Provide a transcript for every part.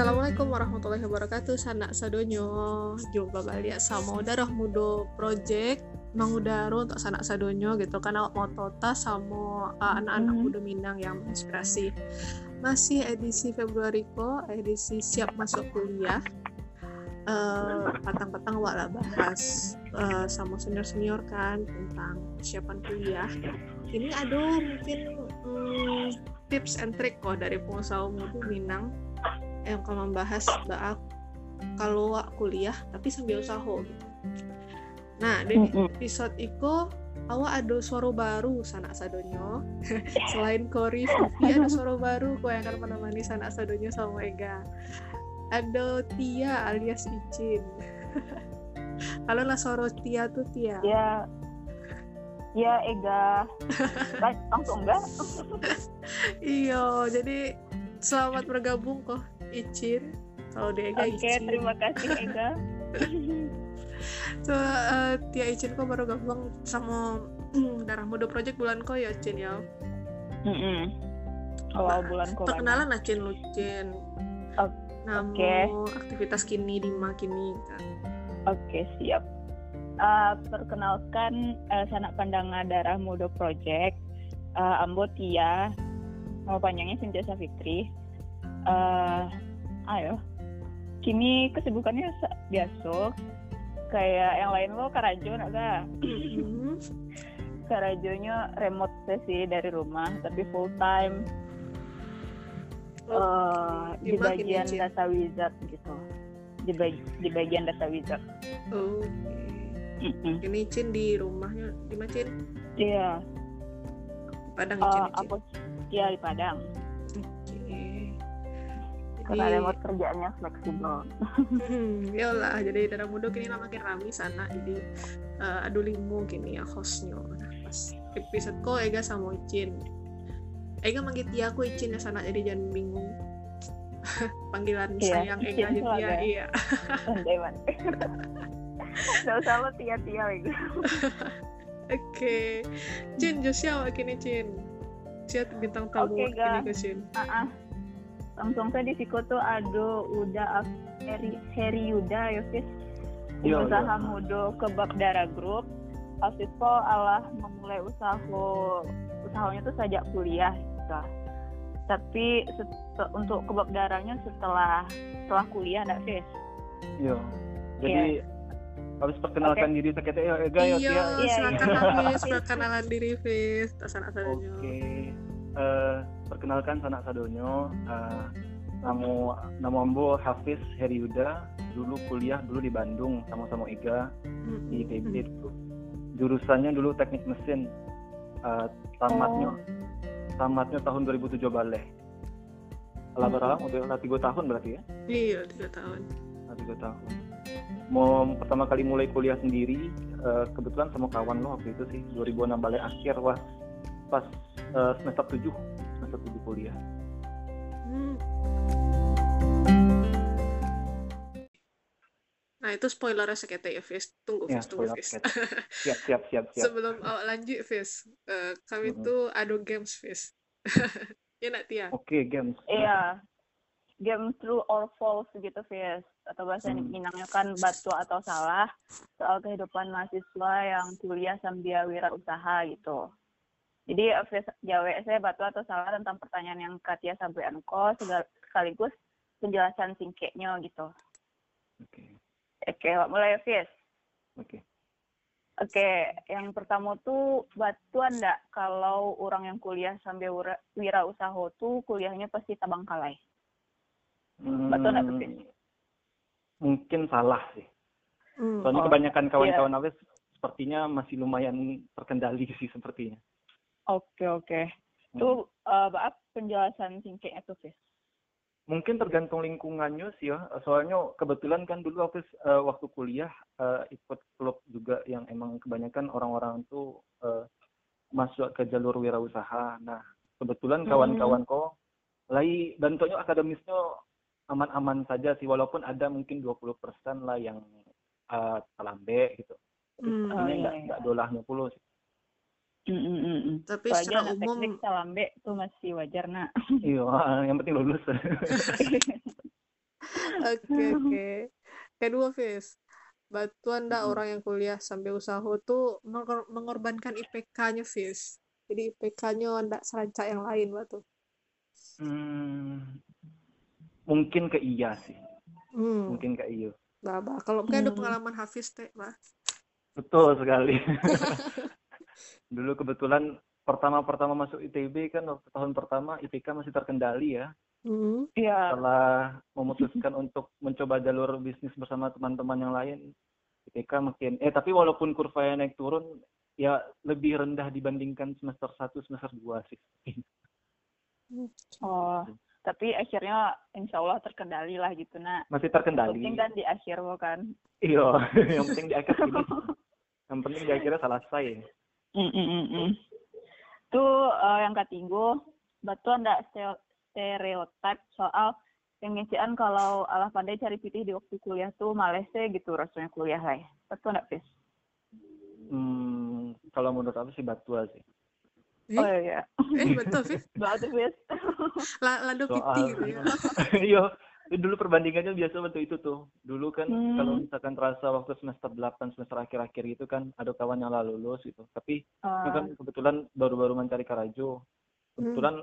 Assalamualaikum warahmatullahi wabarakatuh. Sanak sadonyo. Jumpa balik sama Darah Mudo Project. Mangudaro untuk sanak sadonyo gitu kan. Awak mau tota sama uh, anak-anak Hmm. muda Minang yang menginspirasi. Masih edisi Februari ko edisi siap masuk kuliah. Petang-petang awak lah bahas eh, sama senior-senior kan tentang persiapan kuliah. Ini ada mungkin hmm, tips and trick kok dari pengusaha muda Minang yang akan membahas bak kalau kuliah tapi sambil usaha gitu. Nah, di episode itu awak ada suara baru sanak sadonyo selain Kori Vivi ada suara baru kok yang akan menemani sanak sadonyo sama Ega. Ada Tia alias Icin. Kalau lah suara Tia tuh Tia. Ya, ya Ega. Langsung enggak? iya jadi selamat bergabung kok Icin kalau di Ega Oke, Icin terima kasih Ega. so eh, Tia Icin kok baru gabung sama Darah Muda Project bulan kok ya Cin ya Mm-mm. Awal bulan corona. perkenalan lah Cin lu Cin Oke. Namu Oke. aktivitas kini di kini kan Oke, siap. Eh, perkenalkan eh, sanak pandangan darah muda project Eh, Ambo Tia nama panjangnya Cynthia Safitri Eh, ayo kini kesibukannya sa- biasa kayak yang lain lo karajo naga Mhm. karajonya remote sih dari rumah tapi full time Oh, eh, di kini, bagian Cin? data wizard gitu di, bag- di bagian data wizard Oke. Ini Cin di rumahnya di mana Cin? iya Di Padang eh, ya, Cin, Cin? aku ya di Padang. Karena Jadi, remote kerjaannya fleksibel hmm, ya lah. Jadi darah muda kini lah makin rame sana. Jadi eh, adu limo kini ya hostnya. Pas episode ko Ega sama Icin. Ega manggil Tia aku Icin ya sana jadi jangan bingung. Panggilan Iya, sayang Ega aja agak- Iya. man Gak usah lo tia-tia gitu Oke. Cin, Josia kini Cin. Siap bintang tamu Oke, kini ke Cin. Ah, ah. Langsung saya di Siko tuh ada udah Heri, Heri Yuda ya Fis Iya, usaha iya. mudo kebab darah grup Alfisco Allah memulai usaha usahanya tuh sejak kuliah gitu tapi untuk kebab darahnya setelah setelah kuliah nggak Fis Iya. Jadi habis perkenalkan diri sakit ya Ega ya Iya. Iya, silakan iya. Hafiz, perkenalan diri Fis, tasan asalnya. Oke. Eh, perkenalkan sanak sadonyo. Namu nama Ambo Hafiz Heriuda. Dulu kuliah dulu di Bandung sama-sama Ega di IPB dulu. Jurusannya dulu teknik mesin. Eh, tamatnya tamatnya tahun 2007 balik. Lah Hmm. berapa? Udah tiga tahun berarti ya? Iya, tiga tahun. Tiga tahun. Mau pertama kali mulai kuliah sendiri, kebetulan sama kawan lo waktu itu sih 2006 balik akhir wah pas eh, semester 7 semester 7 kuliah. Hmm. Nah, itu spoilernya sekete ya, Fis. Tunggu, Ya, Fis, tunggu, spoiler Fis. Siap siap siap siap. Sebelum awak lanjut, Fis, eh, kami Mhm. tuh ada games, Fis. ya, nak Tia? Oke games. Iya. Game true or false gitu, Fis. Atau bahasa Hmm. Minangnya kan batu atau salah soal kehidupan mahasiswa yang kuliah sambil wirausaha gitu. Jadi jawab saya batu atau salah tentang pertanyaan yang Katia sampaikan kok segal- sekaligus penjelasan singkatnya gitu. Oke Oke, mulai Fis. oke. Oke, yang pertama tuh batuan enggak kalau orang yang kuliah sambil wira- wirausaha tuh kuliahnya pasti tabang kalai. Hmm, tuh, Fis? mungkin salah sih. Hmm. Soalnya Oh, kebanyakan kawan-kawan Awes sepertinya masih lumayan terkendali sih sepertinya. Oke, oke. Tuh eh, maaf penjelasan singkatnya tuh, Fis. Mungkin tergantung lingkungannya sih ya. Soalnya kebetulan kan dulu aku eh, waktu kuliah eh, ikut klub juga yang emang kebanyakan orang-orang tuh eh, masuk ke jalur wirausaha. Nah, kebetulan Hmm. kawan-kawan kok lagi dan tentunya akademisnya aman-aman saja sih walaupun ada mungkin 20% lah yang eh, telambe gitu. Hmm. Oh, iya, enggak iya. enggak dolahnya puluh sih. Mm, mm, mm, mm. Tapi Soalnya secara anak umum, teknik salambe tuh masih wajar nak. Iya, yang penting lulus. Oke oke. Kedua, Fis. Bantuan ndak Mm-mm. orang yang kuliah sambil usaha tuh mengor- mengorbankan IPK-nya, Fis. Jadi IPK-nya ndak serancak yang lain, batu. Hmm, mungkin ke iya sih. Hmm, Mungkin ke iya. bah, bah. Kalau mungkin ada Hmm. pengalaman Hafiz teh, bah. Betul sekali. Dulu kebetulan pertama-pertama masuk ITB kan waktu tahun pertama IPK masih terkendali ya. Hmm. Iya. Setelah memutuskan untuk mencoba jalur bisnis bersama teman-teman yang lain, IPK makin eh tapi walaupun kurvanya naik turun ya lebih rendah dibandingkan semester 1 semester 2 sih. Oh, tapi akhirnya insya Allah terkendali lah gitu nak. Masih Yang terkendali. penting kan di akhir bukan. Iya, yang penting di akhir ini. Yang penting di akhirnya selesai. Mm, mm, mm, mm. Tuh eh, yang ketiga, betul ndak ste- stereotip soal pengisian kalau Allah pandai cari pitih di waktu kuliah tuh malesnya gitu rasanya kuliah lah. Betul ndak, Fis? Hmm, kalau menurut aku sih batua sih. Eh, Oh iya. eh betul, Fis. Betul, Fis. La lado Soal piti gitu ya. Iya, dulu perbandingannya biasa waktu itu tuh. Dulu kan Hmm. kalau misalkan terasa waktu semester 8, semester akhir-akhir gitu kan ada kawan yang lalu lulus gitu. Tapi Ah, kan kebetulan baru-baru mencari karajo. Kebetulan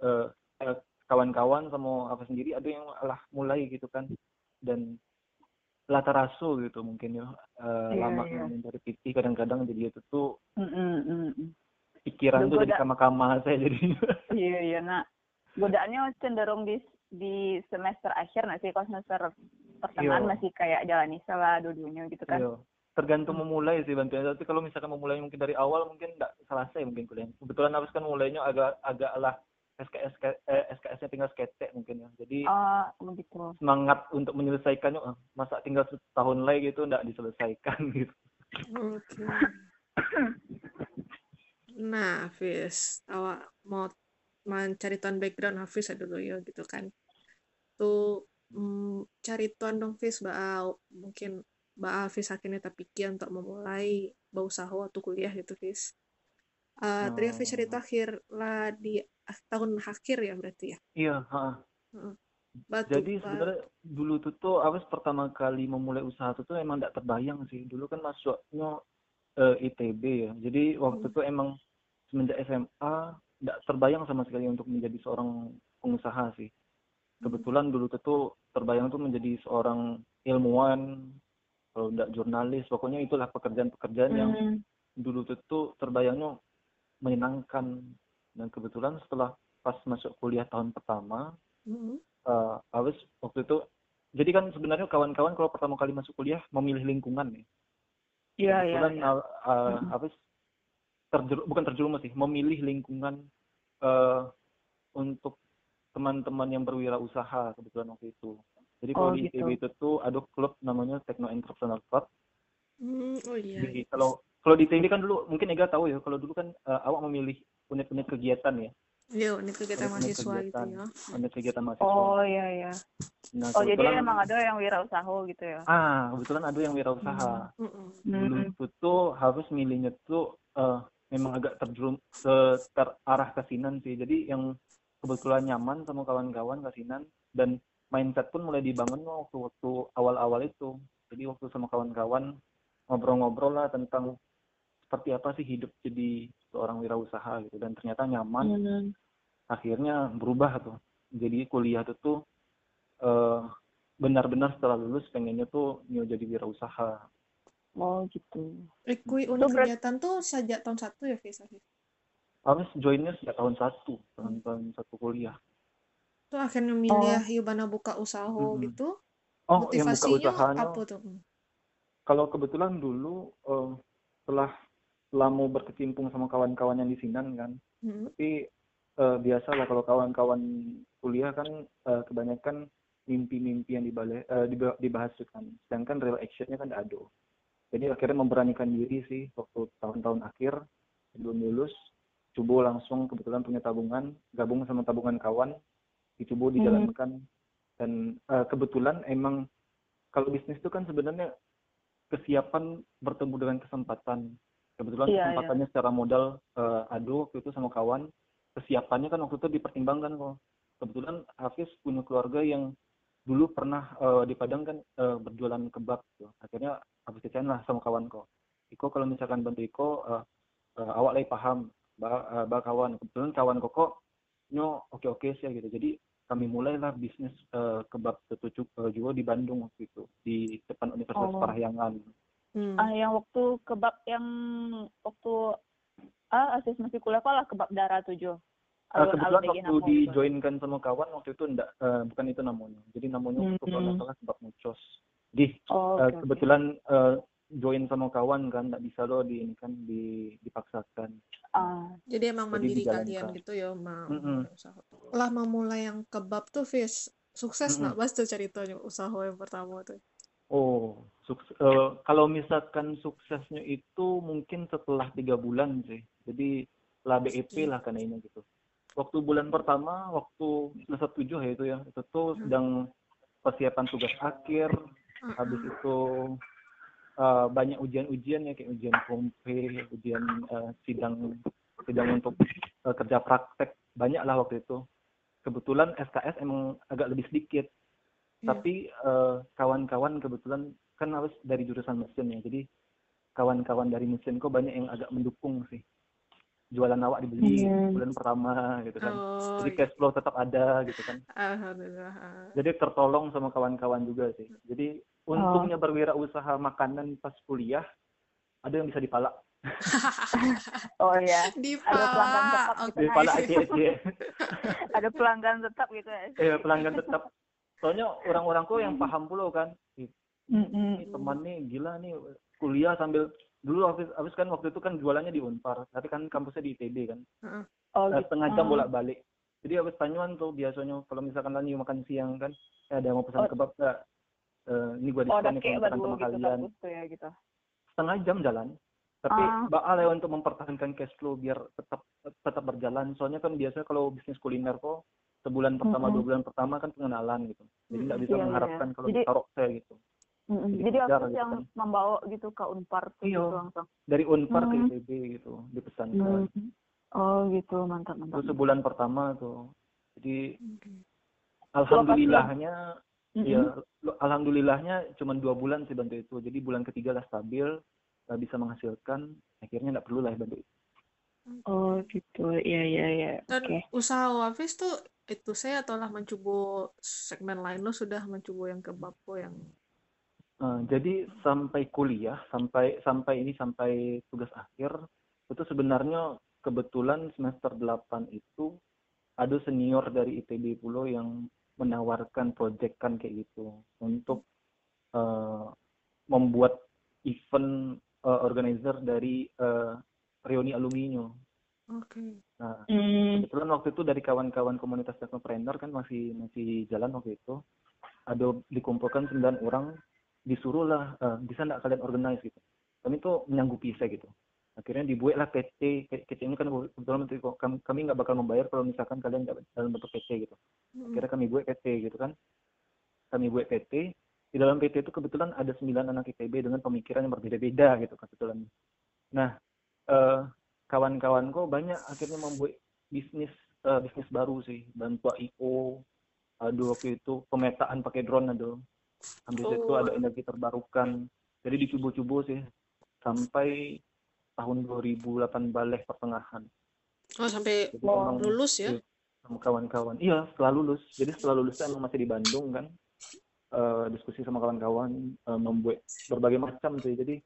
eh, eh, kawan-kawan sama aku sendiri ada yang lah mulai gitu kan. Dan latar rasu gitu mungkin ya. Eh, Iya, lama iya. mencari PT kadang-kadang jadi itu tuh mm, mm, pikiran tuh Juga jadi kama-kama saya jadi. Iya iya nak. Godaannya cenderung di di semester akhir nggak sih kalau semester pertengahan Iya. masih kayak jalan salah dua-duanya gitu kan. Iya. Tergantung memulai sih bantuan. Tapi kalau misalkan memulai mungkin dari awal mungkin nggak selesai mungkin kuliah. Kebetulan habis kan mulainya agak agak lah SKS eh, SKS-nya tinggal sketek mungkin ya. Jadi Oh begitu. semangat untuk menyelesaikannya ah, masa tinggal setahun lagi gitu nggak diselesaikan gitu. Oke. Nah, Hafiz, awak mau mencari tuan background Hafiz dulu ya gitu kan. Tuh mm, cari tuan dong Hafiz, ba mungkin ba Hafiz akhirnya terpikir untuk memulai berusaha waktu kuliah gitu Hafiz. Eh, tadi Hafiz Oh. cerita akhir lah di ah, tahun akhir ya berarti ya. Iya, ha. Batu, Jadi sebenarnya dulu tuh tuh pertama kali memulai usaha tuh tuh emang nggak terbayang sih. Dulu kan masuknya eh, ITB ya. Jadi waktu Hmm. itu emang semenjak SMA nggak terbayang sama sekali untuk menjadi seorang pengusaha sih. Kebetulan dulu tuh terbayang tuh menjadi seorang ilmuwan, kalau nggak jurnalis, pokoknya itulah pekerjaan-pekerjaan yang Hmm. dulu tuh tuh terbayangnya menyenangkan. Dan kebetulan setelah pas masuk kuliah tahun pertama, Mm, eh Awes waktu itu jadi kan sebenarnya kawan-kawan kalau pertama kali masuk kuliah memilih lingkungan nih. Iya iya. Kebetulan iya. uh, uh, Awes terjeru- bukan terjerumus sih, memilih lingkungan eh untuk teman-teman yang berwirausaha kebetulan waktu itu. Jadi kalau Oh, di gitu. ITB itu tuh ada klub namanya Techno Entrepreneur Club. mm, oh iya. Jadi kalau kalau di ITB kan dulu mungkin Ega tahu ya, kalau dulu kan eh, awak memilih unit-unit kegiatan ya, Iya, ini kegiatan Unit-unit mahasiswa gitu kegiatan. ya. unit kegiatan mahasiswa. Oh iya iya. Nah, Oh jadi emang ada yang wirausaha gitu ya. ah kebetulan ada yang wirausaha. Mm-mm. dulu Hmm. itu tuh harus milihnya tuh eh, memang agak terjerum terarah kasinan sih. Jadi yang kebetulan nyaman sama kawan-kawan kasinan dan mindset pun mulai dibangun waktu waktu awal-awal itu. Jadi waktu sama kawan-kawan ngobrol-ngobrol lah tentang seperti apa sih hidup jadi seorang wirausaha gitu. Dan ternyata nyaman. Hmm. akhirnya berubah tuh. Jadi kuliah tuh tuh eh, benar-benar setelah lulus pengennya tuh mau jadi wirausaha Oh gitu. Kui Itu unit berat- kegiatan tuh sejak tahun satu ya, Fis? Afif? Habis joinnya sejak tahun satu, tahun tahun satu kuliah. Tuh akhirnya milih Yubana buka usaha Mm-mm. gitu. Oh, yang buka Motivasinya usahanya. apa tuh? Kalau kebetulan dulu eh, setelah setelah mau berkecimpung sama kawan-kawan yang di Sinan kan, Mm. tapi eh, biasa lah kalau kawan-kawan kuliah kan eh, kebanyakan mimpi-mimpi yang dibale- eh, diba- dibahas tuh kan, sedangkan real actionnya kan ada. Jadi akhirnya memberanikan diri sih waktu tahun-tahun akhir sebelum lulus, coba langsung kebetulan punya tabungan, gabung sama tabungan kawan, dicoba dijalankan dan eh, kebetulan emang kalau bisnis itu kan sebenarnya kesiapan bertemu dengan kesempatan. Kebetulan Iya, kesempatannya secara modal eh, adu waktu itu sama kawan, kesiapannya kan waktu itu dipertimbangkan kok. Kebetulan Hafiz punya keluarga yang dulu pernah uh, di Padang kan uh, berjualan kebab tuh. Akhirnya aku ceritain lah sama kawan kok. Iko kalau misalkan bantu Iko, uh, uh, awak lagi paham, bah, uh, bah kawan. Kebetulan kawan kok nyo oke oke sih gitu. Jadi kami mulailah bisnis uh, kebab tetucuk uh, juga di Bandung waktu itu di depan Universitas oh. Parahyangan. Hmm. Ah, yang waktu kebab yang waktu ah asis masih kuliah lah kebab darah tujuh. Uh, kebetulan waktu dijoinkan sama kawan waktu itu enggak uh, bukan itu namanya. Jadi namanya hmm. waktu kalau salah kebab mucos. Di oh, okay, uh, kebetulan okay. uh, join sama kawan kan nggak bisa loh di ini kan di dipaksakan. Uh, jadi emang mandiri kalian gitu ya mau mm -hmm. usaha. Lah memulai yang kebab tuh Fis sukses mm -hmm. nak tuh ceritanya usaha yang pertama tuh. Oh, sukses, uh, kalau misalkan suksesnya itu mungkin setelah tiga bulan sih. Jadi lah BEP lah karena ini gitu. Waktu bulan pertama, waktu semester tujuh ya itu ya, itu tuh sedang persiapan tugas akhir. Habis itu uh, banyak ujian-ujian ya kayak ujian kompe, ujian uh, sidang sidang untuk uh, kerja praktek. Banyak lah waktu itu. Kebetulan SKS emang agak lebih sedikit. Iya. tapi uh, kawan-kawan kebetulan kan harus dari jurusan mesin ya. Jadi kawan-kawan dari mesin kok banyak yang agak mendukung sih. Jualan awak dibeli yeah. bulan pertama gitu kan. Oh, jadi iya. cash flow tetap ada gitu kan. Alhamdulillah. Jadi tertolong sama kawan-kawan juga sih. Jadi untungnya oh. berwirausaha makanan pas kuliah ada yang bisa dipalak oh iya. Ada pelanggan tetap okay. gitu dipalak aja ada pelanggan tetap gitu ya. Iya pelanggan tetap. Soalnya orang-orang kok yang paham pula kan ini teman nih gila nih kuliah sambil dulu habis habis kan waktu itu kan jualannya di Unpar tapi kan kampusnya di ITB kan. Oh, gitu. setengah jam bolak balik jadi habis tanyuan tuh biasanya kalau misalkan lagi makan siang kan ya ada mau pesan oh. kebab nggak uh, ini gua diskon oh, sama gitu, kalian ya, gitu. setengah jam jalan tapi uh. bakal ya untuk mempertahankan cash flow biar tetap tetap berjalan soalnya kan biasanya kalau bisnis kuliner kok sebulan pertama mm-hmm. dua bulan pertama kan pengenalan gitu jadi nggak bisa yeah, mengharapkan yeah. kalau jadi, taruh saya gitu jadi, jadi aku gitu yang kan. membawa gitu ke unpar iya. gitu langsung dari unpar mm-hmm. ke ITB gitu dipesankan mm-hmm. oh gitu mantap mantap itu sebulan pertama tuh jadi okay. alhamdulillahnya mm-hmm. ya alhamdulillahnya cuma dua bulan sih bantu itu jadi bulan ketiga lah stabil bisa menghasilkan akhirnya nggak perlu lah bantu itu Oh gitu, iya iya iya. Dan okay. usaha Wafis tuh itu saya telah mencoba segmen lain lo sudah mencoba yang kebab yang uh, jadi sampai kuliah sampai sampai ini sampai tugas akhir itu sebenarnya kebetulan semester 8 itu ada senior dari ITB Pulau yang menawarkan proyek kan kayak gitu untuk uh, membuat event uh, organizer dari uh, reuni alumni Oke. Okay. Nah, mm. kebetulan waktu itu dari kawan-kawan komunitas teknopreneur kan masih masih jalan waktu itu. Ada dikumpulkan sembilan orang, disuruh lah uh, bisa nggak kalian organize gitu. Kami tuh menyanggupi saya gitu. Akhirnya dibuatlah PT, PT ini kan kebetulan kami kami nggak bakal membayar kalau misalkan kalian nggak dalam bentuk PT gitu. Akhirnya kami buat PT gitu kan. Kami buat PT. Di dalam PT itu kebetulan ada sembilan anak ITB dengan pemikiran yang berbeda-beda gitu kebetulan. Nah, uh, kawan-kawanku banyak akhirnya membuat bisnis uh, bisnis baru sih bantu IO aduh waktu itu pemetaan pakai drone aduh habis oh. itu ada energi terbarukan jadi dicubu-cubu sih sampai tahun 2008 balik pertengahan. Oh sampai oh, lulus ya? sama kawan-kawan. Iya setelah lulus. Jadi setelah lulus emang masih di Bandung kan. Uh, diskusi sama kawan-kawan uh, membuat berbagai macam sih. Jadi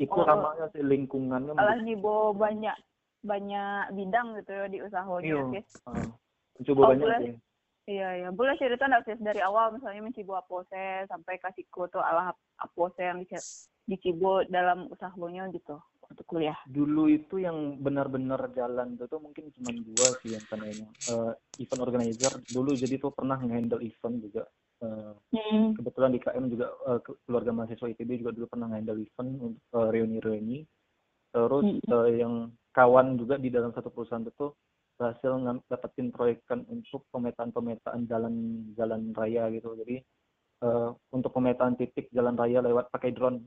itu oh, ramanya sih lingkungannya alah nih bo banyak banyak bidang gitu ya di usahanya iya uh, coba oh, banyak boleh, sih. Iya iya. Boleh cerita nggak sih dari awal? Misalnya mencibo apose sampai kasih kutu alah apose yang dicibo dalam usahanya gitu untuk kuliah dulu itu yang benar-benar jalan itu mungkin cuma dua sih yang karena uh, event organizer dulu jadi tuh pernah ngehandle event juga Uh, hmm. Kebetulan di KM juga uh, keluarga mahasiswa ITB juga dulu pernah handle event untuk uh, reuni-reuni. Terus hmm. uh, yang kawan juga di dalam satu perusahaan itu berhasil dapetin proyekan untuk pemetaan-pemetaan jalan-jalan raya gitu. Jadi uh, untuk pemetaan titik jalan raya lewat pakai drone.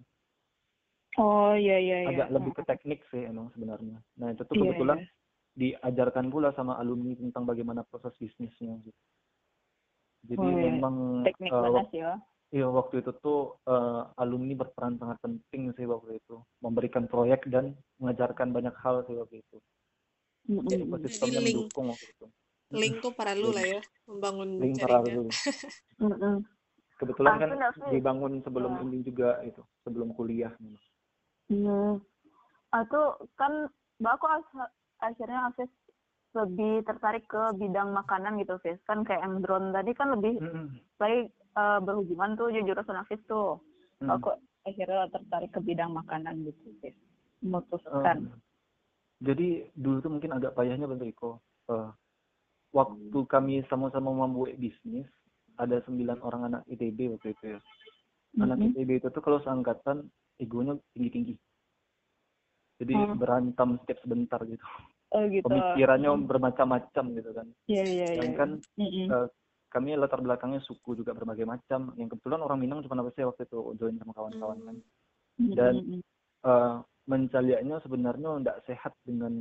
Oh iya iya. iya. Agak lebih ke teknik sih emang sebenarnya. Nah itu tuh iya, kebetulan yeah, yeah. diajarkan pula sama alumni tentang bagaimana proses bisnisnya. Gitu jadi Oh, iya. memang teknik eh, banget ya Iya waktu itu tuh eh, alumni berperan sangat penting sih waktu itu memberikan proyek dan mengajarkan banyak hal sih waktu itu. Jadi yang link. mendukung waktu itu. link tuh perlu lah ya membangun Link jaringan paralel. Mm-mm. Kebetulan Aku kan dibangun sebelum Ya. ini juga itu sebelum kuliah. Iya. Atau kan Mbak aku akhirnya Hafiz lebih tertarik ke bidang makanan gitu, Hafiz. Kan kayak yang drone tadi kan lebih Mm-mm. baik eh, berhubungan tuh jurusan Hafiz tuh. Mm. Aku akhirnya tertarik ke bidang makanan gitu. Eh, Memutuskan. jadi dulu tuh mungkin agak payahnya Bang Riko. Eh, waktu kami sama-sama membuat bisnis ada sembilan orang anak ITB waktu itu ya. Anak Mm-mm. ITB itu tuh kalau seangkatan egonya tinggi-tinggi. Jadi Oh. berantem setiap sebentar gitu. Oh gitu. Pemikirannya bermacam-macam gitu kan. Iya, iya, iya. Sedangkan Mm-mm. eh, kami latar belakangnya suku juga berbagai macam. Yang kebetulan orang Minang cuma apa sih waktu itu join sama kawan-kawan kan. dan- Mm-mm. Eh, mencaliaknya sebenarnya tidak sehat dengan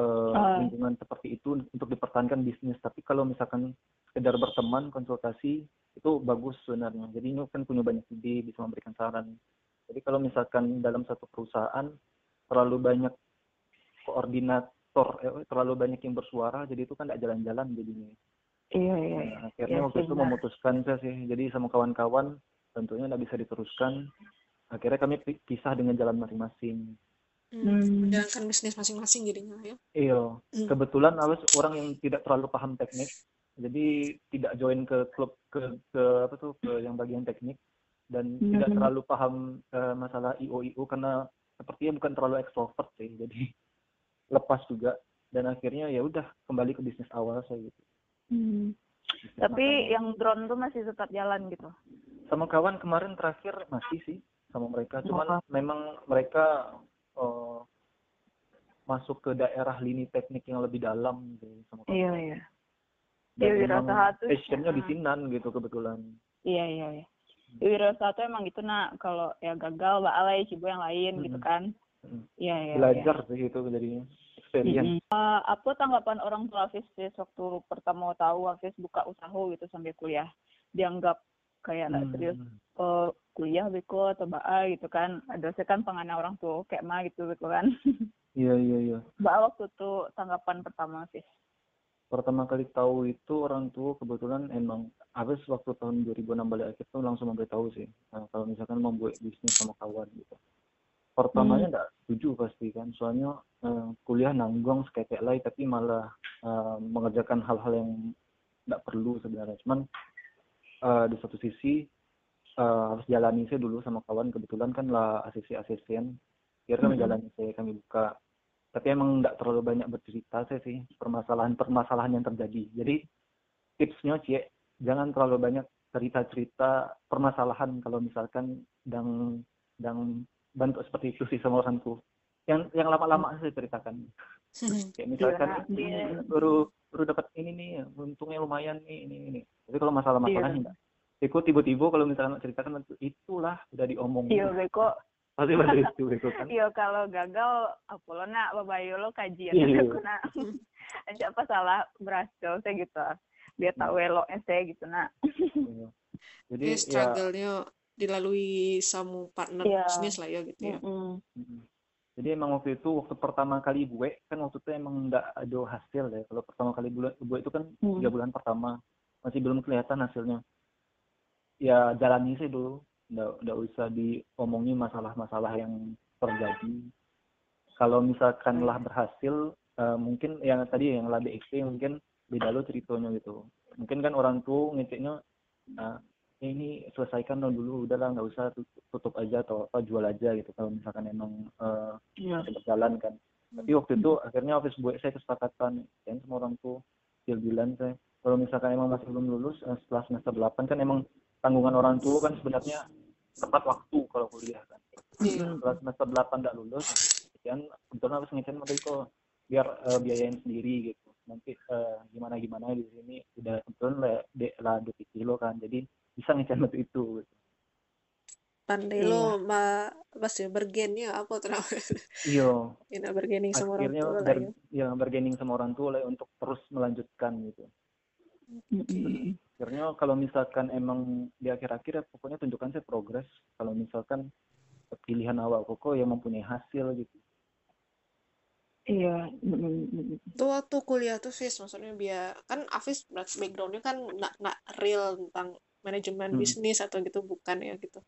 Ah. lingkungan seperti itu untuk dipertahankan bisnis. Tapi kalau misalkan sekedar berteman, konsultasi itu bagus sebenarnya. Jadi ini kan punya banyak ide, bisa memberikan saran. Jadi kalau misalkan dalam satu perusahaan terlalu banyak koordinator, eh, terlalu banyak yang bersuara, jadi itu kan tidak jalan-jalan jadinya. Iya, iya. Nah, akhirnya Iya waktu sih, itu memutuskan saya sih, jadi sama kawan-kawan tentunya tidak bisa diteruskan. Akhirnya kami pi- pisah dengan jalan masing-masing. Hmm, Hmm. menjalankan bisnis masing-masing jadinya ya Iya, Hmm. kebetulan Awes orang yang tidak terlalu paham teknik, jadi tidak join ke klub ke ke apa tuh ke yang bagian teknik dan Hmm. tidak terlalu paham eh, masalah IO IO karena sepertinya bukan terlalu ekstrovert sih, jadi lepas juga dan akhirnya ya udah kembali ke bisnis awal saya gitu. Hmm. Bisnis Tapi makanan. yang drone tuh masih tetap jalan gitu. sama kawan kemarin terakhir masih sih sama mereka, cuman Oh. memang mereka eh, masuk ke daerah lini teknik yang lebih dalam gitu sama kawan. Iya, iya. Dan Iya, emang wirausaha tuh- passionnya di Ah. Sinan gitu kebetulan. Iya, iya, iya. Wirausaha tuh emang gitu nak kalau ya gagal mbak alay cibo yang lain gitu Mm-mm. kan. Mm. Iya, iya. Belajar sih itu jadinya experience. Mm-mm. Eh, apa tanggapan orang tua Hafiz waktu pertama tahu Hafiz buka usaha gitu sambil kuliah? Dianggap kayak nggak Hmm. serius ke kuliah beko atau baa gitu kan. Ada saya kan pengana orang tua kayak mah gitu beko kan. Iya iya iya. Mbak waktu itu tanggapan pertama Hafiz. Pertama kali tahu itu orang tua kebetulan emang habis waktu tahun 2016 akhir tuh langsung memberitahu sih. Nah, kalau misalkan membuat bisnis sama kawan gitu. Pertamanya enggak setuju pasti kan, soalnya eh, kuliah nanggung sekepek lagi tapi malah eh, mengerjakan hal-hal yang enggak perlu sebenarnya. Cuman eh, di satu sisi eh, harus jalani saya dulu sama kawan kebetulan kan lah asisi asisten. Akhirnya kami Mhm. jalani saya kami buka tapi emang nggak terlalu banyak bercerita saya sih permasalahan-permasalahan yang terjadi. Jadi tipsnya cie jangan terlalu banyak cerita-cerita permasalahan kalau misalkan dan dan bentuk seperti itu sih sama orang tuh. Yang yang lama-lama saya ceritakan. Kayak misalkan Iya. ini baru baru dapat ini nih, untungnya lumayan nih ini ini. Tapi kalau masalah-masalah Iya. enggak. Ikut tiba-tiba kalau misalkan ceritakan itulah udah diomong. Iya beko. Pasti pada itu itu kan. Iya kalau gagal apa lo nak babayo lo kajian Iya. aku nak. Nanti apa salah berhasil saya gitu. Biar tahu eloknya saya gitu nak. Iya. Jadi Jadi ya struggle-nya dilalui sama partner Iya. bisnis lah ya gitu ya. Mm. Jadi emang waktu itu waktu pertama kali gue kan waktu itu emang nggak ada hasil ya. Kalau pertama kali bulan gue itu kan Hmm. tiga bulan pertama masih belum kelihatan hasilnya. Ya jalani sih dulu. Nggak, nggak usah diomongin masalah-masalah yang terjadi. Kalau misalkan lah berhasil, eh, mungkin yang tadi yang lah DXT mungkin beda lo ceritanya gitu. Mungkin kan orang tua ngeceknya, nah, ini selesaikan lo dulu, udahlah nggak usah tutup, aja atau apa jual aja gitu. Kalau misalkan emang eh, Iya. masih berjalan kan. Tapi waktu itu akhirnya office buat saya kesepakatan kan sama orang tua bilang saya kalau misalkan emang masih belum lulus eh, setelah semester 8 kan emang tanggungan orang tua kan sebenarnya tepat waktu kalau kuliah kan. Iya. Setelah semester 8 nggak lulus, kan kebetulan harus ngecen model kok biar eh, biayain sendiri gitu. Nanti eh, gimana gimana di sini udah kebetulan lah lah kilo kan, jadi bisa ngecen waktu itu. Gitu. Pandai Iya. lo ma apa sih bergennya apa namanya? Iya. Enak bergening sama orang tua lah ber, ya. ya bergaining sama orang tua lah untuk terus melanjutkan gitu Mm-mm. akhirnya kalau misalkan emang di akhir-akhir ya pokoknya tunjukkan saya progres kalau misalkan pilihan awal kok yang mempunyai hasil gitu Iya. Itu waktu kuliah tuh Fis, maksudnya biar kan Afis backgroundnya kan nggak nggak real tentang manajemen Hmm. bisnis atau gitu bukan ya gitu.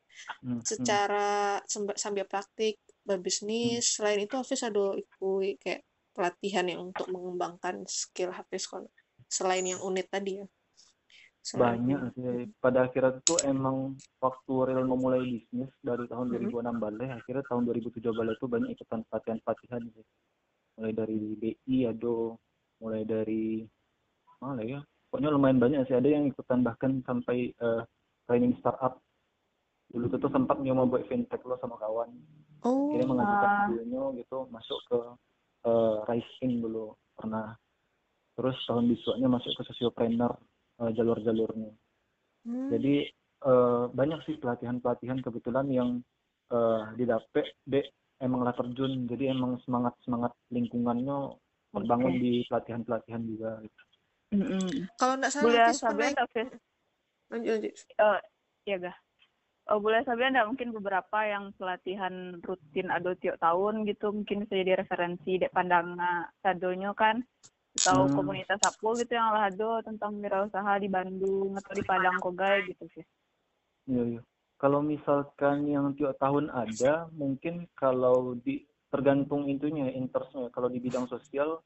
Hmm, hmm. Secara semb- sambil praktik berbisnis, selain itu Hafiz ada ikut kayak pelatihan yang untuk mengembangkan skill Hafiz kon selain yang unit tadi ya. Selain banyak sih. Pada akhirnya tuh emang waktu real memulai bisnis dari tahun Mhm. 2006 balik akhirnya tahun 2007 balik tuh banyak ikutan pelatihan-pelatihan sih. Mulai dari BI ada mulai dari mana ya? Pokoknya lumayan banyak sih. Ada yang ikutan bahkan sampai eh, training startup. Dulu tuh, tuh sempat nyoba buat fintech lo sama kawan. Oh, akhirnya mengajukan videonya gitu masuk ke eh, Rising dulu. Pernah terus tahun besoknya masuk ke sociopreneur eh, jalur-jalurnya hmm. jadi eh, banyak sih pelatihan-pelatihan kebetulan yang eh, didapet dek emang lah terjun jadi emang semangat semangat lingkungannya terbangun Oke. di pelatihan-pelatihan juga gitu. Mm-mm. Kalau nggak salah pernah Sabian lanjut lanjut. Eh, Iya, Gah. Oh, boleh Sabian nggak mungkin beberapa yang pelatihan rutin ada tiap tahun gitu mungkin bisa jadi referensi dek pandangan sadonyo kan atau Hmm. komunitas apa gitu yang lah ada tentang wirausaha di Bandung atau di Padang Kogai gitu sih. Iya, iya. Kalau misalkan yang tiap tahun ada, mungkin kalau di tergantung intunya, interestnya. Kalau di bidang sosial,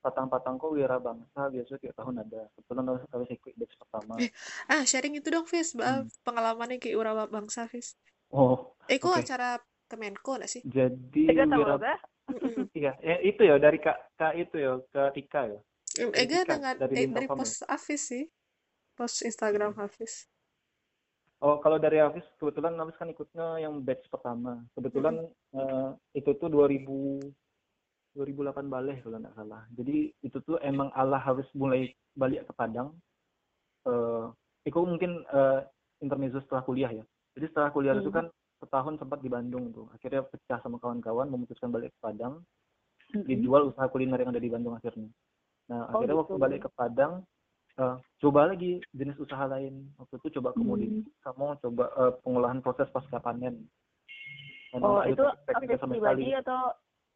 patang-patangku wira bangsa biasanya tiap tahun ada. Kebetulan harus harus ikut batch pertama. Eh. Ah, sharing itu dong Fis, Hmm. pengalamannya kayak Ura Bangsa Fis. Oh, Eh, kok Oke. acara Kemenko nggak sih? jadi Tiga tahu wira Gah? Iya, ya, itu ya dari kak, kak itu ya ke Tika ya. Ega Tika, dengan dari eh, dari Farm ya? post Hafiz sih, post Instagram Hafiz. Oh, kalau dari Hafiz, kebetulan Hafiz kan ikutnya yang batch pertama. Kebetulan eh, itu tuh 2000 2008 balik kalau nggak salah. Jadi itu tuh emang Allah harus mulai balik ke Padang. Eh, itu mungkin eh, intermezzo setelah kuliah ya. Jadi setelah kuliah itu Hmm. kan setahun sempat di Bandung tuh. Akhirnya pecah sama kawan-kawan, memutuskan balik ke Padang. Dijual usaha kuliner yang ada di Bandung akhirnya. Nah, Oh, akhirnya gitu. waktu balik ke Padang, eh, coba lagi jenis usaha lain. Waktu itu coba komoditi Hmm. sama coba eh, pengolahan proses pasca panen. Dan Oh, itu tekniknya aktif sama pribadi sekali. atau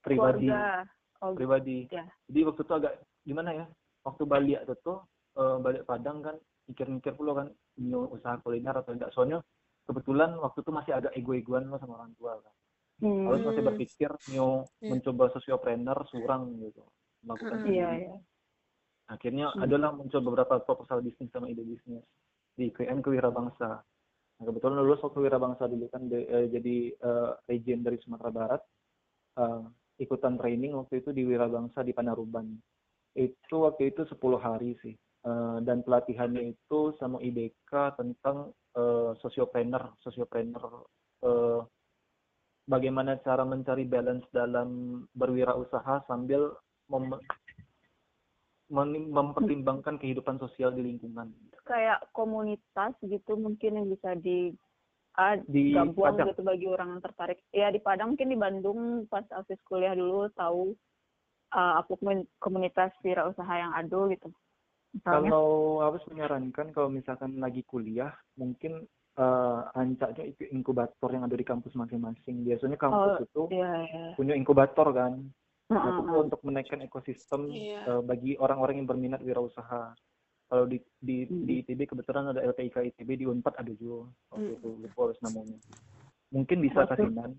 pribadi keluarga? Oh, pribadi ya. jadi waktu itu agak gimana ya waktu balik itu tuh eh, balik Padang kan mikir-mikir pula kan nyo usaha kuliner atau enggak soalnya kebetulan waktu itu masih agak ego-egoan lo sama orang tua kan Hmm. harus masih Hmm. berpikir nyo Iya. mencoba sociopreneur surang gitu melakukan Hmm. Iya, iya. akhirnya Hmm. adalah muncul beberapa proposal bisnis sama ide bisnis di KN Kewirabangsa nah, kebetulan lulus waktu Wirabangsa dulu kan de- eh, jadi eh, region dari Sumatera Barat eh, ikutan training waktu itu di Wirabangsa di Panaruban itu waktu itu 10 hari sih Eh, dan pelatihannya itu sama IDK tentang eh, sociopreneur sociopreneur eh, bagaimana cara mencari balance dalam berwirausaha sambil mem- mem- mempertimbangkan kehidupan sosial di lingkungan Kayak komunitas gitu mungkin yang bisa di ah, di gabung Padang. gitu bagi orang yang tertarik. Ya di Padang mungkin di Bandung pas Afis kuliah dulu tahu uh, komun- komunitas wirausaha yang ada gitu. Kalau harus menyarankan kalau misalkan lagi kuliah, mungkin eh ancaknya ikut inkubator yang ada di kampus masing-masing. Biasanya kampus Oh, itu Iya, iya. punya inkubator kan. Nah, itu untuk menaikkan ekosistem eh, bagi orang-orang yang berminat wirausaha. Kalau di di Hmm. di ITB kebetulan ada LPIK ITB di Unpad ada juga waktu Hmm. itu lupa harus namanya. Mungkin bisa kasinan.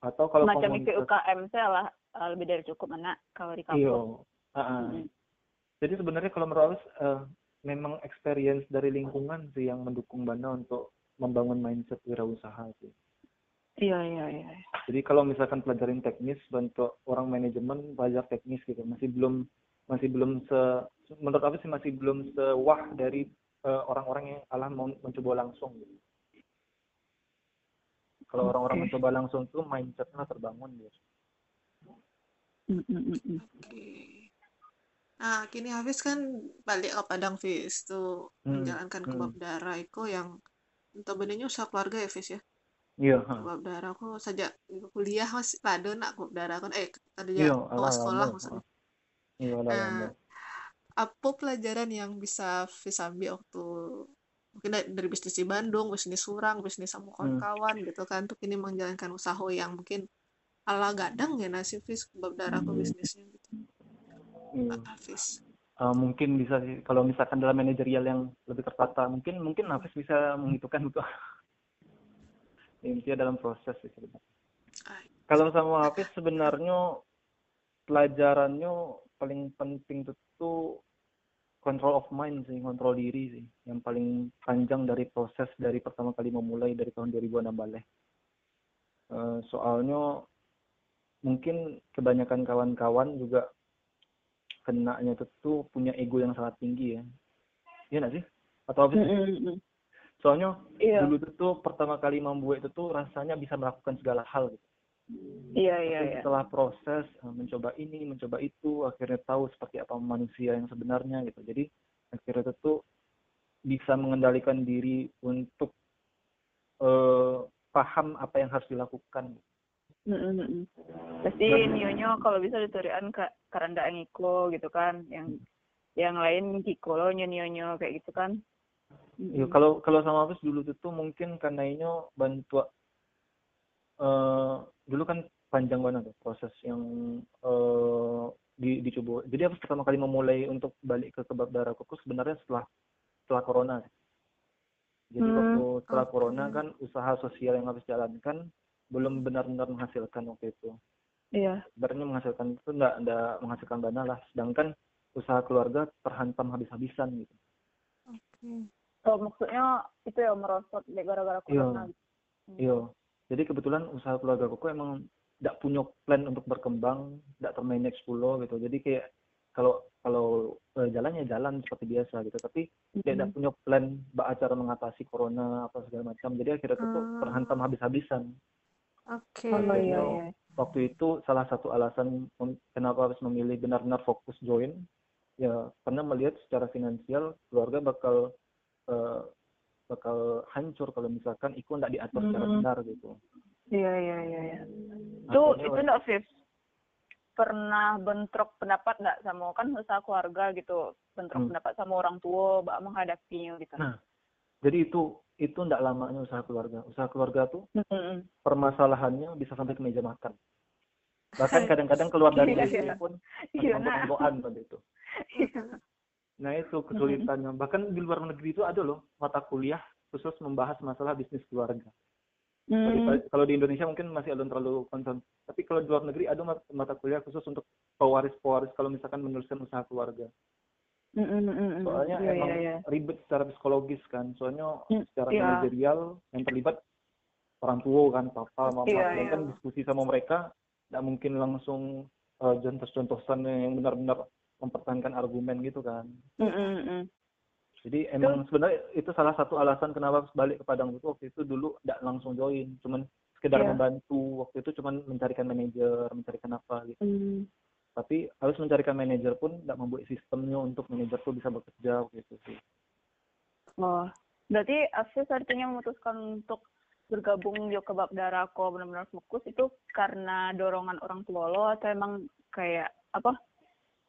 Atau kalau Macam komunitas UKM saya lah uh, lebih dari cukup mana kalau di kampus. Iya. Ah, ah. Mm. Jadi sebenarnya kalau menurut Awes, eh, memang experience dari lingkungan sih yang mendukung Banda untuk membangun mindset wirausaha sih. Iya, iya, iya. Jadi kalau misalkan pelajarin teknis untuk orang manajemen belajar teknis gitu masih belum masih belum se menurut aku sih masih belum sewah dari eh, orang-orang yang alah mau mencoba langsung gitu. Kalau orang-orang Oke. mencoba langsung tuh mindsetnya terbangun gitu. Mm, mm, mm, mm. Nah, kini Hafiz kan balik ke Padang, Fis. Tuh Hmm, menjalankan hmm. kebab darah Iko yang notabene usaha keluarga ya, Fis ya. Iya. Kebab darah aku sejak kuliah masih pada nak kebab darah kan. Eh, Iya, ya alah, sekolah maksudnya. Iya, Nah, apa pelajaran yang bisa Fis ambil waktu mungkin dari bisnis di Bandung, bisnis Surang, bisnis sama Hmm. kawan-kawan gitu kan untuk ini menjalankan usaha yang mungkin ala gadang ya nasi Fis bab darah ke bisnisnya gitu. Hafiz. Uh, mungkin bisa sih kalau misalkan dalam manajerial yang lebih tertata mungkin mungkin Hafiz bisa menghitungkan itu intinya dalam proses sih sebenarnya. Kalau sama Hafiz sebenarnya pelajarannya paling penting itu tuh control of mind sih, kontrol diri sih, yang paling panjang dari proses dari pertama kali memulai dari tahun 2006 balik. Eh, soalnya mungkin kebanyakan kawan-kawan juga kenanya itu tuh punya ego yang sangat tinggi ya. Iya nggak sih? Atau Hafiz? Mm-mm. Soalnya Iya, dulu itu tuh pertama kali membuat itu tuh rasanya bisa melakukan segala hal gitu. iya, iya, iya. setelah proses eh, mencoba ini, mencoba itu, akhirnya tahu seperti apa manusia yang sebenarnya gitu. Jadi akhirnya itu tuh bisa mengendalikan diri untuk eh, paham apa yang harus dilakukan. Mm-mm. Pasti nyonya kalau bisa diturian ke karanda ngiko gitu kan, yang yang lain kikolo nyonyo kayak gitu kan. Ya, kalau kalau sama Hafiz dulu itu tuh mungkin karena ini bantu eh dulu kan panjang banget tuh proses yang eh di dicoba. Jadi Hafiz pertama kali memulai untuk balik ke kebab darah kuku sebenarnya setelah setelah corona. Jadi Hmm, waktu setelah corona kan usaha sosial yang Hafiz jalankan belum benar-benar menghasilkan waktu itu. Iya. Sebenarnya menghasilkan itu enggak, enggak menghasilkan dana lah. Sedangkan usaha keluarga terhantam habis-habisan gitu. Oke. Oh, maksudnya itu ya merosot gara-gara Iya. corona. gitu. Iya. Jadi kebetulan usaha keluarga koko emang tidak punya plan untuk berkembang, tidak termanage pula gitu. Jadi kayak kalau kalau eh, jalan ya jalan seperti biasa gitu. Tapi dia tidak Mm-mm. punya plan bak cara mengatasi corona apa segala macam. Jadi akhirnya tuh Ah. terhantam habis-habisan. Oke. Oh Jadi iya, kalau iya. Waktu itu salah satu alasan kenapa harus memilih benar-benar fokus join ya karena melihat secara finansial keluarga bakal eh, bakal hancur kalau misalkan Iko tidak diatur secara Mm-mm. benar gitu. Iya, iya, iya, iya. Itu Akhirnya itu enggak Viv? Pernah bentrok pendapat enggak sama kan usaha keluarga gitu, bentrok Hmm. pendapat sama orang tua bak menghadapinya gitu. Nah, Jadi itu itu tidak lamanya usaha keluarga. Usaha keluarga tuh Mm-mm. permasalahannya bisa sampai ke meja makan. Bahkan kadang-kadang keluar dari Iya, WC iya. pun Iya, nah. ngobrol pada itu. Nah itu kesulitannya. Bahkan di luar negeri itu ada loh mata kuliah khusus membahas masalah bisnis keluarga. Hmm. Kalau di Indonesia mungkin masih belum terlalu concern. Tapi kalau di luar negeri ada mat- mata kuliah khusus untuk pewaris-pewaris kalau misalkan meneruskan usaha keluarga. Mm-mm, mm-mm. Soalnya Iya, emang iya, iya. ribet secara psikologis kan. Soalnya Hmm, secara iya. manajerial yang terlibat orang tua kan, papa, mama. Iya, Dan iya. kan diskusi sama mereka nggak mungkin langsung uh, contoh-contohan yang benar-benar mempertahankan argumen gitu kan. Mm-mm, mm. Jadi emang sebenarnya itu salah satu alasan kenapa balik ke Padang itu waktu itu dulu nggak langsung join, cuman sekedar Iya. membantu. Waktu itu cuman mencarikan manajer, mencarikan apa gitu. Mm. Tapi harus mencarikan manajer pun nggak membuat sistemnya untuk manajer tuh bisa bekerja gitu sih. Oh, berarti Afis artinya memutuskan untuk bergabung di kebab darako benar-benar fokus itu karena dorongan orang tua lo atau emang kayak apa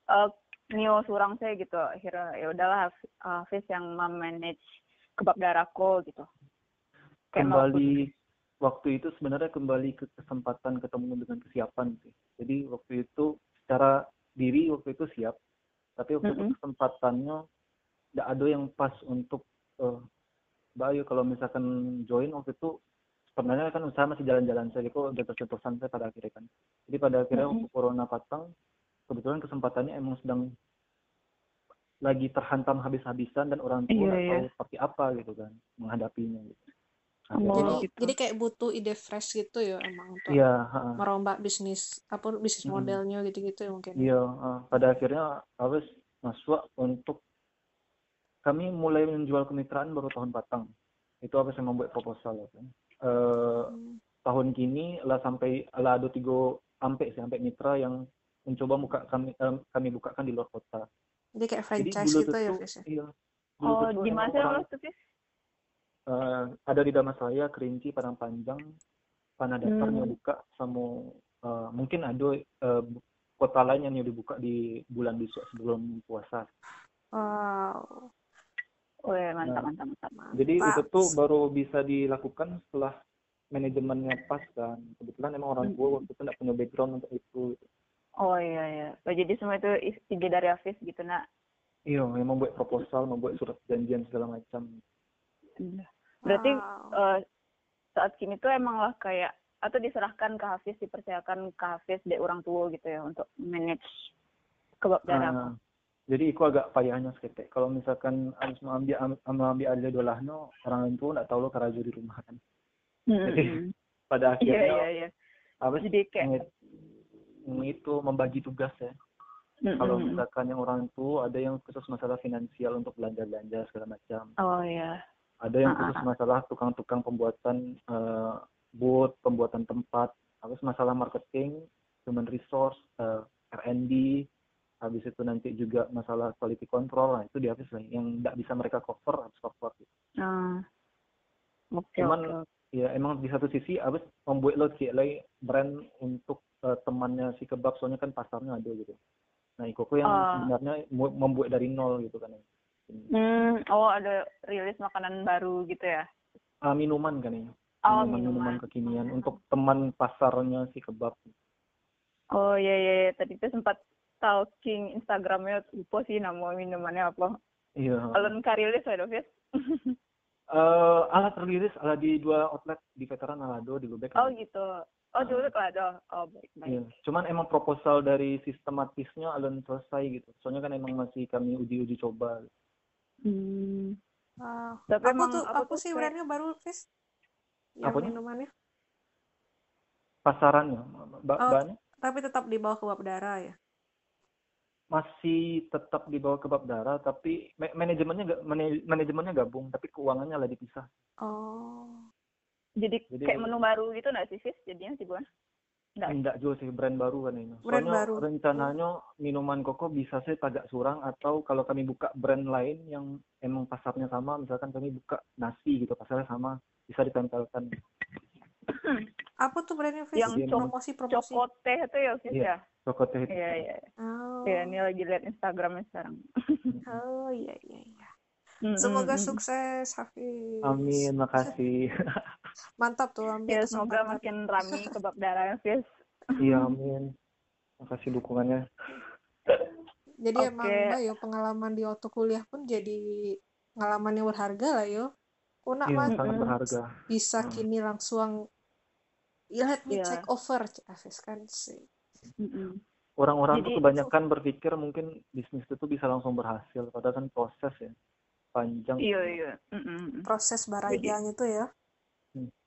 eh Nio surang saya gitu akhirnya ya udahlah Haf- Hafiz yang memanage kebab darako gitu Kayak Kembali waktu itu sebenarnya kembali ke kesempatan ketemu dengan kesiapan sih. Jadi waktu itu secara diri waktu itu siap, tapi waktu itu Mm-mm. kesempatannya nggak ada yang pas untuk eh Mbak Ayu kalau misalkan join waktu itu sebenarnya kan usaha masih jalan-jalan saja kok udah tersentuh santai pada akhirnya kan. Jadi pada akhirnya Mm-mm. waktu corona patang, kebetulan kesempatannya emang sedang lagi terhantam habis-habisan dan orang tua nggak iya. tahu seperti apa gitu kan menghadapinya gitu. Oh, jadi gitu. jadi kayak butuh ide fresh gitu ya emang untuk iya, ha, merombak bisnis apa bisnis modelnya gitu-gitu ya mungkin iya, ha. pada akhirnya harus masuk untuk kami mulai menjual kemitraan baru tahun patang. Itu apa yang membuat proposal kan. Eh, Hmm. tahun kini lah sampai lah ada tiga sampai sampai mitra yang mencoba buka kami eh, kami bukakan di luar kota. jadi kayak Jadi franchise dulu gitu tuh ya tuh- Fis ya iya. Dulu oh di mana tuh Eh, ada di Damasraya, Kerinci, Padang Panjang, Tanah Datar Hmm. buka sama eh, mungkin ada eh, kota lain yang dibuka di bulan besok sebelum puasa. Wow. Oh ya, mantap, Nah. mantap, mantap. Mantap. Jadi itu tuh baru bisa dilakukan setelah manajemennya pas kan. Kebetulan emang orang tua waktu itu nggak punya background untuk itu. Oh iya, iya. Oh, jadi semua itu ide dari Hafiz gitu, nak. Iya, memang membuat proposal, membuat surat perjanjian segala macam. Iya. Berarti Wow. eh, saat kini tuh emang lah kayak atau diserahkan ke Hafiz, dipercayakan ke Hafiz dari orang tua gitu ya untuk manage kebab darah. Ah, jadi itu agak payahnya seketek. Kalau misalkan harus mengambil am- mengambil alih dolahno, orang tua nggak tahu lo kerja di rumah kan. Hmm, jadi. Pada Iya, akhirnya iya, iya. apa sih kayak itu membagi tugas ya. Hmm, Kalau misalkan yang orang tua ada yang khusus masalah finansial untuk belanja-belanja segala macam. Oh iya. Ada yang khusus masalah tukang-tukang pembuatan eh, booth, pembuatan tempat. Habis masalah marketing, human resource, eh, R&D. Habis itu nanti juga masalah quality control. Nah, itu di habis lah. Yang tidak bisa mereka cover, harus cover. Ah. Oke, Cuman, oke. Ya, emang di satu sisi habis membuat lo lagi brand untuk eh, temannya si kebab. Soalnya kan pasarnya ada gitu. Nah, Ikoko yang Ah. sebenarnya membuat dari nol gitu kan. Hmm, oh ada rilis makanan baru gitu ya? Ah, minuman kan ini. Oh, minuman minuman. kekinian untuk teman pasarnya si kebab. Oh iya iya, iya. tadi tuh sempat stalking Instagramnya lupa sih nama minumannya apa. Iya. Alun karilis ada Fis? Eh, alat terliris ala di dua outlet di veteran Alado di Lubek. Oh gitu. Oh dulu tuh ada. Oh baik Iya. baik. Cuman emang proposal dari sistematisnya alun selesai gitu. Soalnya kan emang masih kami uji-uji coba. Hmm. Wow. Tapi emang tuh aku apa tuh sih brandnya baru, Fis? Yang Apanya? minumannya? Pasarannya, ba Oh. bahannya Tapi tetap di bawah kebab darah ya? masih tetap di bawah kebab darah, tapi ma- manajemennya manajemennya gabung, tapi keuangannya lah dipisah. Oh. Jadi, Jadi- kayak menu baru gitu nggak sih Fis? Jadinya sih gua. Nggak. Enggak juga sih brand baru kan ini. Brand Soalnya baru. rencananya minuman koko bisa sih tagak surang atau kalau kami buka brand lain yang emang pasarnya sama, misalkan kami buka nasi gitu pasarnya sama, bisa ditempelkan. Apa tuh brandnya, Fis? Yang cok- Promosi-promosi. Cokote itu ya Fis Iya. ya? Koko teh itu. Iya iya. Oh. Iya ini lagi lihat Instagramnya sekarang. Oh, iya, iya, iya. Semoga sukses, Hafiz. Amin, makasih. Mantap tuh, ambil Ya semoga kesempatan. makin rame kebab darahnya Fis. Iya, amin. Makasih dukungannya. Jadi Oke. emang Mbak yo pengalaman di waktu kuliah pun jadi pengalaman yang berharga lah yo. Kuna Iya, mah sangat berharga. bisa Hmm. kini langsung ya let me Iya. take over Hafiz kan sih. Mm-mm. Orang-orang Jadi- tuh kebanyakan berpikir mungkin bisnis itu bisa langsung berhasil, padahal kan proses ya panjang. Iya iya. Mm-mm. Proses barajang itu ya.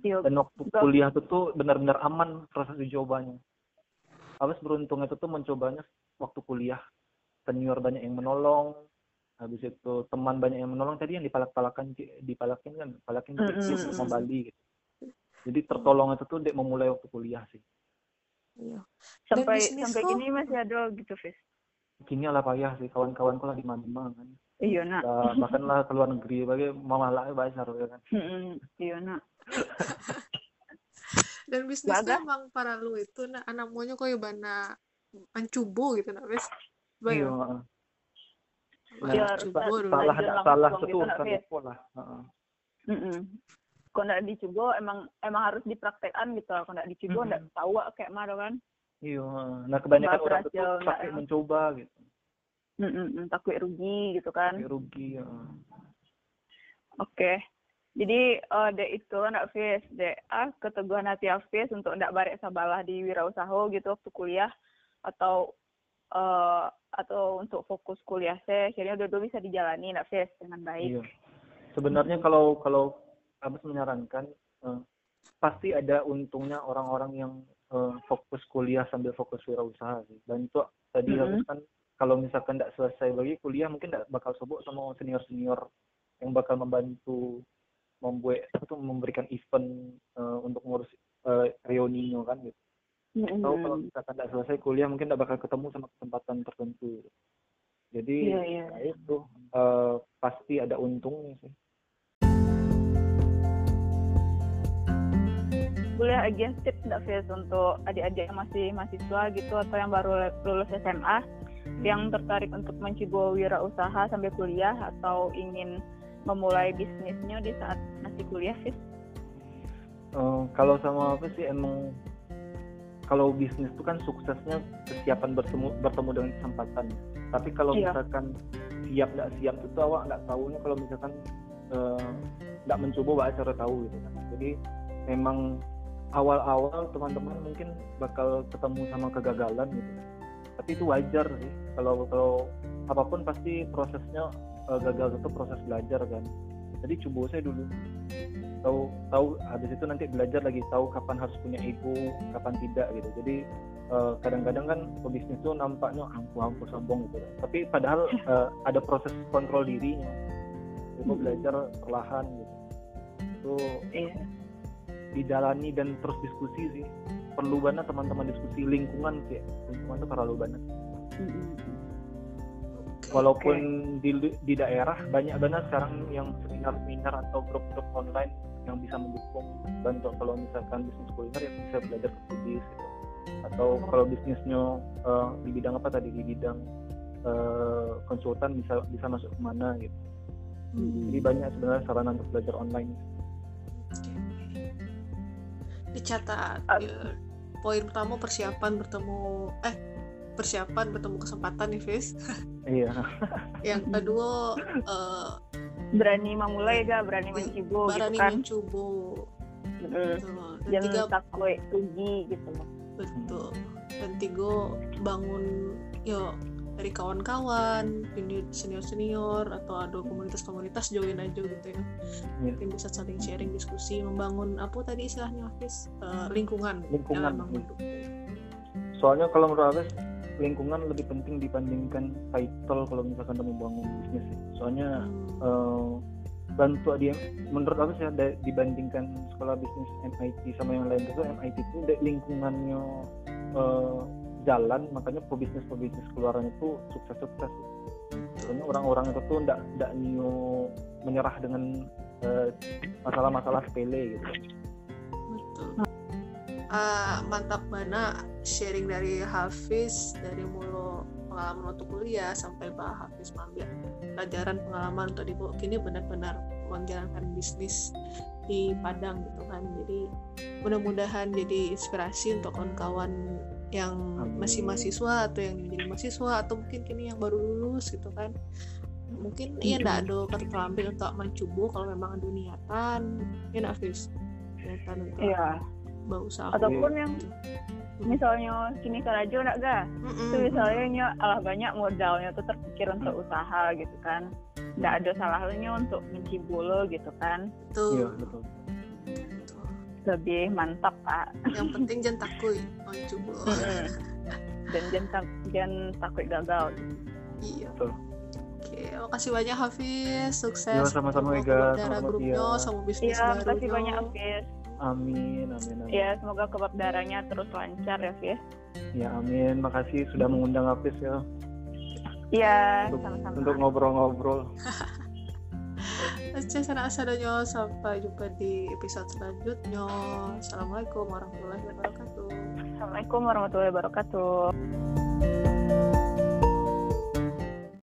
Iya. Dan waktu kuliah itu tuh benar-benar aman proses uji cobanya. Habis beruntung itu tuh mencobanya waktu kuliah. Senior banyak yang menolong. Habis itu teman banyak yang menolong. Tadi yang dipalak-palakan, dipalakin kan, palakin Mm-mm. mm kembali gitu. Jadi tertolong itu tuh dek memulai waktu kuliah sih. Iya. Sampai sampai kok- gini masih ada gitu Fis. Kini lah payah sih, kawan-kawanku lah di mana kan. Iya nak. Nah, bahkan lah ke luar negeri, bagi malah bayar ya kan. Iya nak. Dan bisnisnya emang para lu itu nah anak maunya koyo bana ancubo gitu nah wes. Iya. Dulu. salah salah itu nak, urusan lah. Mm-mm. Kalau nggak dicoba emang emang harus dipraktekkan gitu. Kalau nggak dicoba nggak tahu kayak mana kan. Iya. Nah kebanyakan orang itu pakai ya. mencoba gitu. Mm-mm. Takut rugi gitu kan. Pakai rugi. ya. Oke. Jadi eh dek itu nak Fis, dek ah keteguhan hati Hafiz untuk ndak barek sabalah di wirausaha gitu waktu kuliah atau eh atau untuk fokus kuliah saya akhirnya dua-dua bisa dijalani nak Fis dengan baik. Iya. Sebenarnya kalau kalau Abis menyarankan eh, pasti ada untungnya orang-orang yang eh, fokus kuliah sambil fokus wirausaha sih. Dan itu tadi Mhm. Abis kan kalau misalkan tidak selesai lagi kuliah mungkin tidak bakal sobok sama senior-senior yang bakal membantu membuat apa tuh memberikan event eh, untuk ngurus eh, reuninya kan gitu. Atau kalau misalkan tidak selesai kuliah mungkin tidak bakal ketemu sama kesempatan tertentu. Jadi Iya, iya. ya itu eh, pasti ada untungnya sih. Kuliah lagi tips nggak Fis untuk adik-adik yang masih mahasiswa gitu atau yang baru lulus SMA yang tertarik untuk mencibo wirausaha sambil kuliah atau ingin memulai bisnisnya di saat masih kuliah Fis? Uh, kalau sama apa sih emang kalau bisnis itu kan suksesnya kesiapan bertemu bertemu dengan kesempatan. Tapi kalau iya. misalkan siap nggak siap itu awak nggak tahunya kalau misalkan eh, nggak uh, mencoba bahas cara tahu gitu kan. Jadi memang awal-awal teman-teman mungkin bakal ketemu sama kegagalan gitu. Tapi itu wajar sih. Kalau kalau apa pun pasti prosesnya uh, gagal itu proses belajar kan. Jadi coba saya dulu tahu tahu habis itu nanti belajar lagi tahu kapan harus punya ego kapan tidak gitu jadi eh, kadang-kadang kan pebisnis itu nampaknya ampuh-ampuh sombong gitu tapi padahal uh, ada proses kontrol dirinya itu hmm. belajar perlahan gitu itu yeah. dijalani dan terus diskusi sih perlu banget teman-teman diskusi. Lingkungan sih lingkungan itu terlalu banyak. Hmm walaupun okay. di, di daerah banyak banget sekarang yang seminar-seminar atau grup-grup online yang bisa mendukung bantu kalau misalkan bisnis kuliner yang bisa belajar ke Budis gitu. atau kalau bisnisnya uh, di bidang apa tadi? Di bidang uh, konsultan bisa bisa masuk ke mana gitu. Hmm. jadi banyak sebenarnya sarana untuk belajar online. Dicatat ya, poin pertama persiapan bertemu eh persiapan bertemu kesempatan nih Fis. Iya. Yang kedua uh, berani memulai gak berani mencoba berani gitu kan? mencoba betul dan tiga takut rugi gitu betul. Dan tiga bangun yo dari kawan-kawan, senior-senior atau ada komunitas-komunitas join aja gitu ya. Yeah. Mungkin bisa saling sharing diskusi, membangun apa tadi istilahnya Hafiz uh, lingkungan. Lingkungan. Soalnya kalau menurut Hafiz lingkungan lebih penting dibandingkan title kalau misalkan mau bangun bisnis soalnya hmm. uh, bantu dia menurut aku sih dibandingkan sekolah bisnis MIT sama yang lain itu MIT itu lingkungannya uh, jalan makanya pebisnis pebisnis keluaran itu sukses sukses soalnya orang-orang itu tuh ndak ndak new menyerah dengan uh, masalah-masalah sepele gitu. Uh, mantap mana sharing dari Hafiz dari mulu pengalaman waktu kuliah sampai Pak Hafiz mengambil pelajaran pengalaman untuk dibawa. Kini benar-benar menjalankan bisnis di Padang gitu kan. Jadi mudah-mudahan jadi inspirasi untuk kawan-kawan yang masih mahasiswa atau yang menjadi mahasiswa atau mungkin kini yang baru lulus gitu kan. Mungkin iya nggak ada kata terambil untuk mencoba kalau memang ada niatan. Ya Hafiz niatan untuk iya. berusaha. Ataupun yang misalnya sini karajo nak ga itu misalnya alah banyak modalnya tuh terpikir untuk mm. usaha gitu kan. Nggak ada salahnya untuk mencibulu gitu kan. Betul. Iya, betul. Lebih mantap pak yang penting jangan takut mencibulu dan jangan jangan takut gagal. Iya. Betul. Oke, makasih banyak Hafiz, sukses. Ya, sama-sama Ega, sama grupnya, sama bisnis ya, barunya. makasih banyak Hafiz. Amin, amin, amin. Ya, semoga kebab darahnya terus lancar ya, Fis. Ya, amin. Makasih sudah mengundang Hafiz ya. Iya, sama-sama. Untuk ngobrol-ngobrol. Oke, sana asadanya sampai jumpa di episode selanjutnya. Assalamualaikum warahmatullahi wabarakatuh. Assalamualaikum warahmatullahi wabarakatuh.